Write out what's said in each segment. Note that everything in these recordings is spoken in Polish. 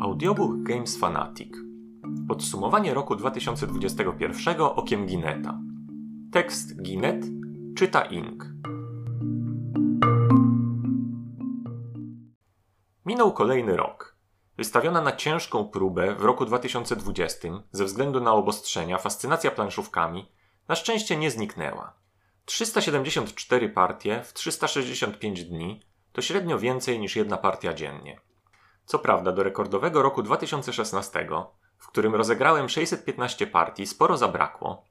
Audiobook Games Fanatic. Podsumowanie roku 2021 okiem Gineta. Tekst Ginet czyta Ink. Minął kolejny rok. Wystawiona na ciężką próbę w roku 2020 ze względu na obostrzenia fascynacja planszówkami na szczęście nie zniknęła. 374 partie w 365 dni to średnio więcej niż jedna partia dziennie. Co prawda do rekordowego roku 2016, w którym rozegrałem 615 partii, sporo zabrakło,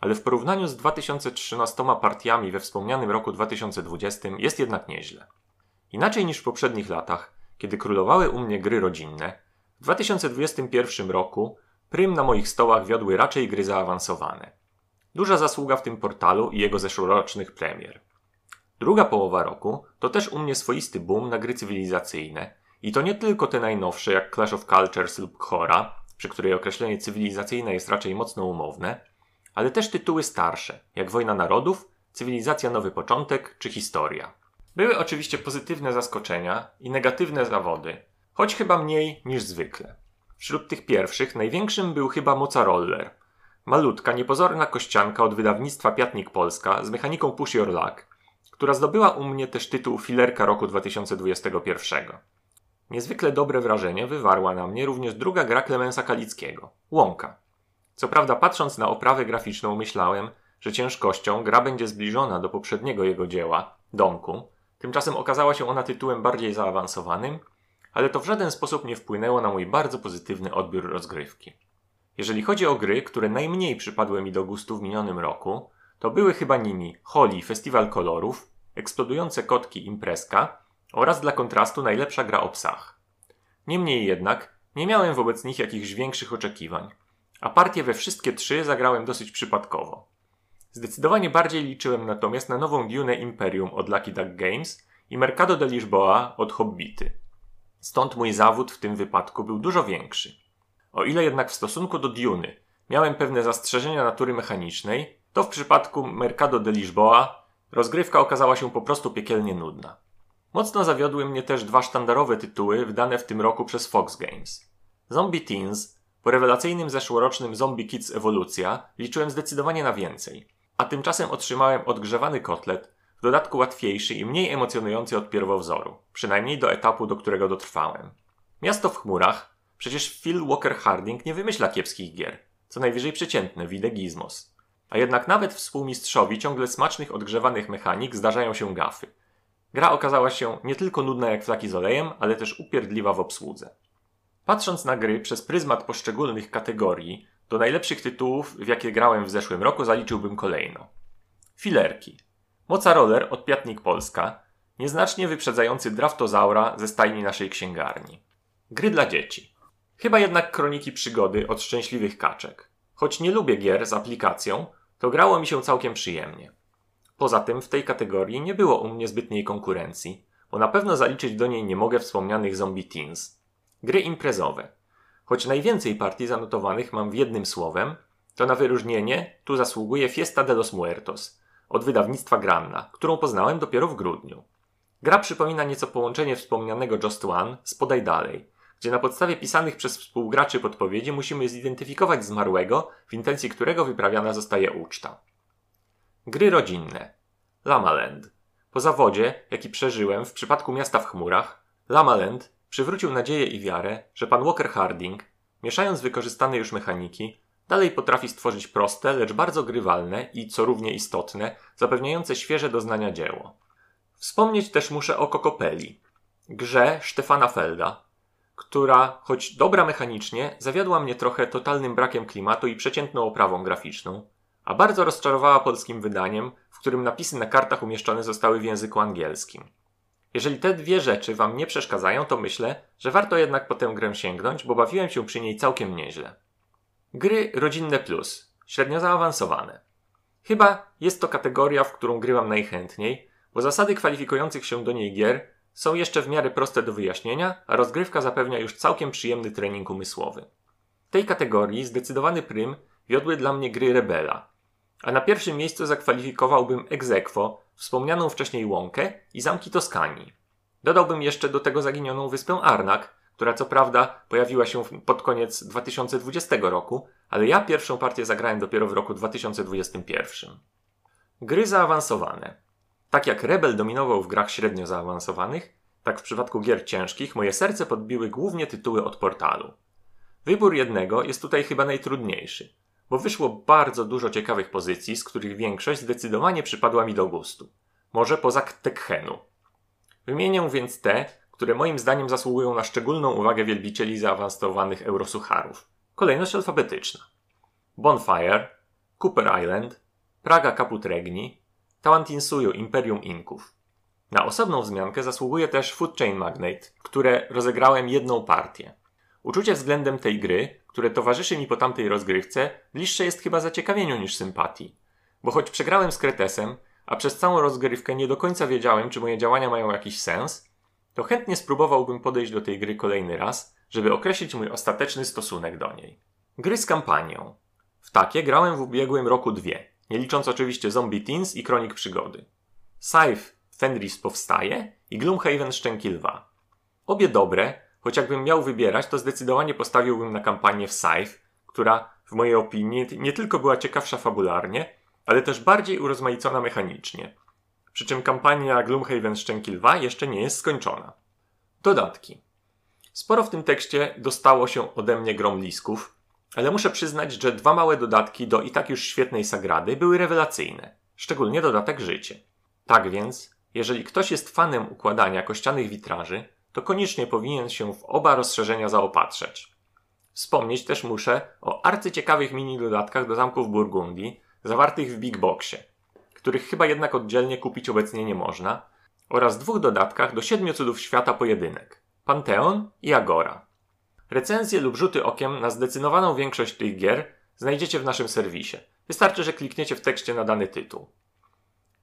ale w porównaniu z 2013 partiami we wspomnianym roku 2020 jest jednak nieźle. Inaczej niż w poprzednich latach, kiedy królowały u mnie gry rodzinne, w 2021 roku prym na moich stołach wiodły raczej gry zaawansowane. Duża zasługa w tym portalu i jego zeszłorocznych premier. Druga połowa roku to też u mnie swoisty boom na gry cywilizacyjne i to nie tylko te najnowsze jak Clash of Cultures lub Chora, przy której określenie cywilizacyjne jest raczej mocno umowne, ale też tytuły starsze, jak Wojna Narodów, Cywilizacja Nowy Początek czy Historia. Były oczywiście pozytywne zaskoczenia i negatywne zawody, choć chyba mniej niż zwykle. Wśród tych pierwszych największym był chyba Moca Roller. Malutka, niepozorna kościanka od wydawnictwa Piatnik Polska z mechaniką Push Your Luck, która zdobyła u mnie też tytuł filerka roku 2021. Niezwykle dobre wrażenie wywarła na mnie również druga gra Klemensa Kalickiego Łąka. Co prawda, patrząc na oprawę graficzną, myślałem, że ciężkością gra będzie zbliżona do poprzedniego jego dzieła, Domku. Tymczasem okazała się ona tytułem bardziej zaawansowanym, ale to w żaden sposób nie wpłynęło na mój bardzo pozytywny odbiór rozgrywki. Jeżeli chodzi o gry, które najmniej przypadły mi do gustu w minionym roku, to były chyba nimi Holi Festiwal Kolorów, Eksplodujące Kotki Imprezka oraz dla kontrastu najlepsza gra o psach. Niemniej jednak nie miałem wobec nich jakichś większych oczekiwań, a partie we wszystkie trzy zagrałem dosyć przypadkowo. Zdecydowanie bardziej liczyłem natomiast na nową Dune Imperium od Lucky Duck Games i Mercado de Lisboa od Hobbity. Stąd mój zawód w tym wypadku był dużo większy. O ile jednak w stosunku do Duny miałem pewne zastrzeżenia natury mechanicznej, to w przypadku Mercado de Lisboa rozgrywka okazała się po prostu piekielnie nudna. Mocno zawiodły mnie też dwa sztandarowe tytuły wydane w tym roku przez Fox Games. Zombie Teens, po rewelacyjnym zeszłorocznym Zombie Kids Ewolucja, liczyłem zdecydowanie na więcej. A tymczasem otrzymałem odgrzewany kotlet, w dodatku łatwiejszy i mniej emocjonujący od pierwowzoru, przynajmniej do etapu, do którego dotrwałem. Miasto w chmurach, przecież Phil Walker Harding nie wymyśla kiepskich gier, co najwyżej przeciętne, wide gizmos. A jednak nawet współmistrzowi ciągle smacznych odgrzewanych mechanik zdarzają się gafy – Gra okazała się nie tylko nudna jak flaki z olejem, ale też upierdliwa w obsłudze. Patrząc na gry przez pryzmat poszczególnych kategorii, do najlepszych tytułów, w jakie grałem w zeszłym roku, zaliczyłbym kolejno. Filerki. Moca Roller od Piatnik Polska, nieznacznie wyprzedzający Draftozaura ze stajni naszej księgarni. Gry dla dzieci. Chyba jednak kroniki przygody od szczęśliwych kaczek. Choć nie lubię gier z aplikacją, to grało mi się całkiem przyjemnie. Poza tym w tej kategorii nie było u mnie zbytniej konkurencji, bo na pewno zaliczyć do niej nie mogę wspomnianych Zombie Teens. Gry imprezowe. Choć najwięcej partii zanotowanych mam w jednym słowem, to na wyróżnienie tu zasługuje Fiesta de los Muertos od wydawnictwa Granna, którą poznałem dopiero w grudniu. Gra przypomina nieco połączenie wspomnianego Just One z Podaj Dalej, gdzie na podstawie pisanych przez współgraczy podpowiedzi musimy zidentyfikować zmarłego, w intencji którego wyprawiana zostaje uczta. Gry rodzinne. Lamaland. Po zawodzie, jaki przeżyłem w przypadku miasta w chmurach, Lamaland przywrócił nadzieję i wiarę, że pan Walker Harding, mieszając wykorzystane już mechaniki, dalej potrafi stworzyć proste, lecz bardzo grywalne i, co równie istotne, zapewniające świeże doznania dzieło. Wspomnieć też muszę o Kokopeli, grze Stefana Felda, która, choć dobra mechanicznie, zawiodła mnie trochę totalnym brakiem klimatu i przeciętną oprawą graficzną, a bardzo rozczarowała polskim wydaniem, w którym napisy na kartach umieszczone zostały w języku angielskim. Jeżeli te dwie rzeczy Wam nie przeszkadzają, to myślę, że warto jednak po tę grę sięgnąć, bo bawiłem się przy niej całkiem nieźle. Gry rodzinne plus, średnio zaawansowane. Chyba jest to kategoria, w którą grywam najchętniej, bo zasady kwalifikujących się do niej gier są jeszcze w miarę proste do wyjaśnienia, a rozgrywka zapewnia już całkiem przyjemny trening umysłowy. W tej kategorii zdecydowany prym wiodły dla mnie gry Rebela, a na pierwszym miejscu zakwalifikowałbym Exequo wspomnianą wcześniej łąkę i zamki Toskanii. Dodałbym jeszcze do tego zaginioną wyspę Arnak, która co prawda pojawiła się pod koniec 2020 roku, ale ja pierwszą partię zagrałem dopiero w roku 2021. Gry zaawansowane. Tak jak Rebel dominował w grach średnio zaawansowanych, tak w przypadku gier ciężkich moje serce podbiły głównie tytuły od portalu. Wybór jednego jest tutaj chyba najtrudniejszy, bo wyszło bardzo dużo ciekawych pozycji, z których większość zdecydowanie przypadła mi do gustu. Może poza Tekhenu. Wymienię więc te, które moim zdaniem zasługują na szczególną uwagę wielbicieli zaawansowanych eurosucharów. Kolejność alfabetyczna. Bonfire, Cooper Island, Praga Caput Regni, Tawantinsuyu Imperium Inków. Na osobną wzmiankę zasługuje też Food Chain Magnate, które rozegrałem jedną partię. Uczucie względem tej gry, które towarzyszy mi po tamtej rozgrywce, bliższe jest chyba zaciekawieniu niż sympatii. Bo choć przegrałem z Kretesem, a przez całą rozgrywkę nie do końca wiedziałem, czy moje działania mają jakiś sens, to chętnie spróbowałbym podejść do tej gry kolejny raz, żeby określić mój ostateczny stosunek do niej. Gry z kampanią. W takie grałem w ubiegłym roku dwie, nie licząc oczywiście Zombie Teens i Kronik Przygody. Scythe Fenris powstaje i Gloomhaven Szczęki Lwa. Obie dobre, choć jakbym miał wybierać, to zdecydowanie postawiłbym na kampanię w Scythe, która w mojej opinii nie tylko była ciekawsza fabularnie, ale też bardziej urozmaicona mechanicznie. Przy czym kampania Gloomhaven Szczęki Lwa jeszcze nie jest skończona. Dodatki. Sporo w tym tekście dostało się ode mnie grom lisków, ale muszę przyznać, że dwa małe dodatki do i tak już świetnej sagrady były rewelacyjne, szczególnie dodatek życie. Tak więc, jeżeli ktoś jest fanem układania kościanych witraży, to koniecznie powinien się w oba rozszerzenia zaopatrzeć. Wspomnieć też muszę o arcyciekawych mini dodatkach do zamków Burgundii, zawartych w Big Boxie, których chyba jednak oddzielnie kupić obecnie nie można, oraz dwóch dodatkach do siedmiu cudów świata pojedynek Panteon i Agora. Recenzje lub rzuty okiem na zdecydowaną większość tych gier znajdziecie w naszym serwisie. Wystarczy, że klikniecie w tekście na dany tytuł.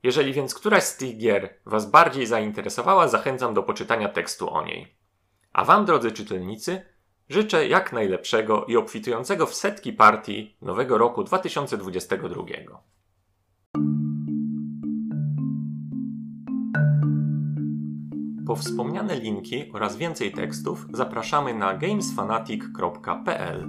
Jeżeli więc któraś z tych gier Was bardziej zainteresowała, zachęcam do poczytania tekstu o niej. A Wam, drodzy czytelnicy, życzę jak najlepszego i obfitującego w setki partii nowego roku 2022. Po wspomniane linki oraz więcej tekstów zapraszamy na gamesfanatic.pl.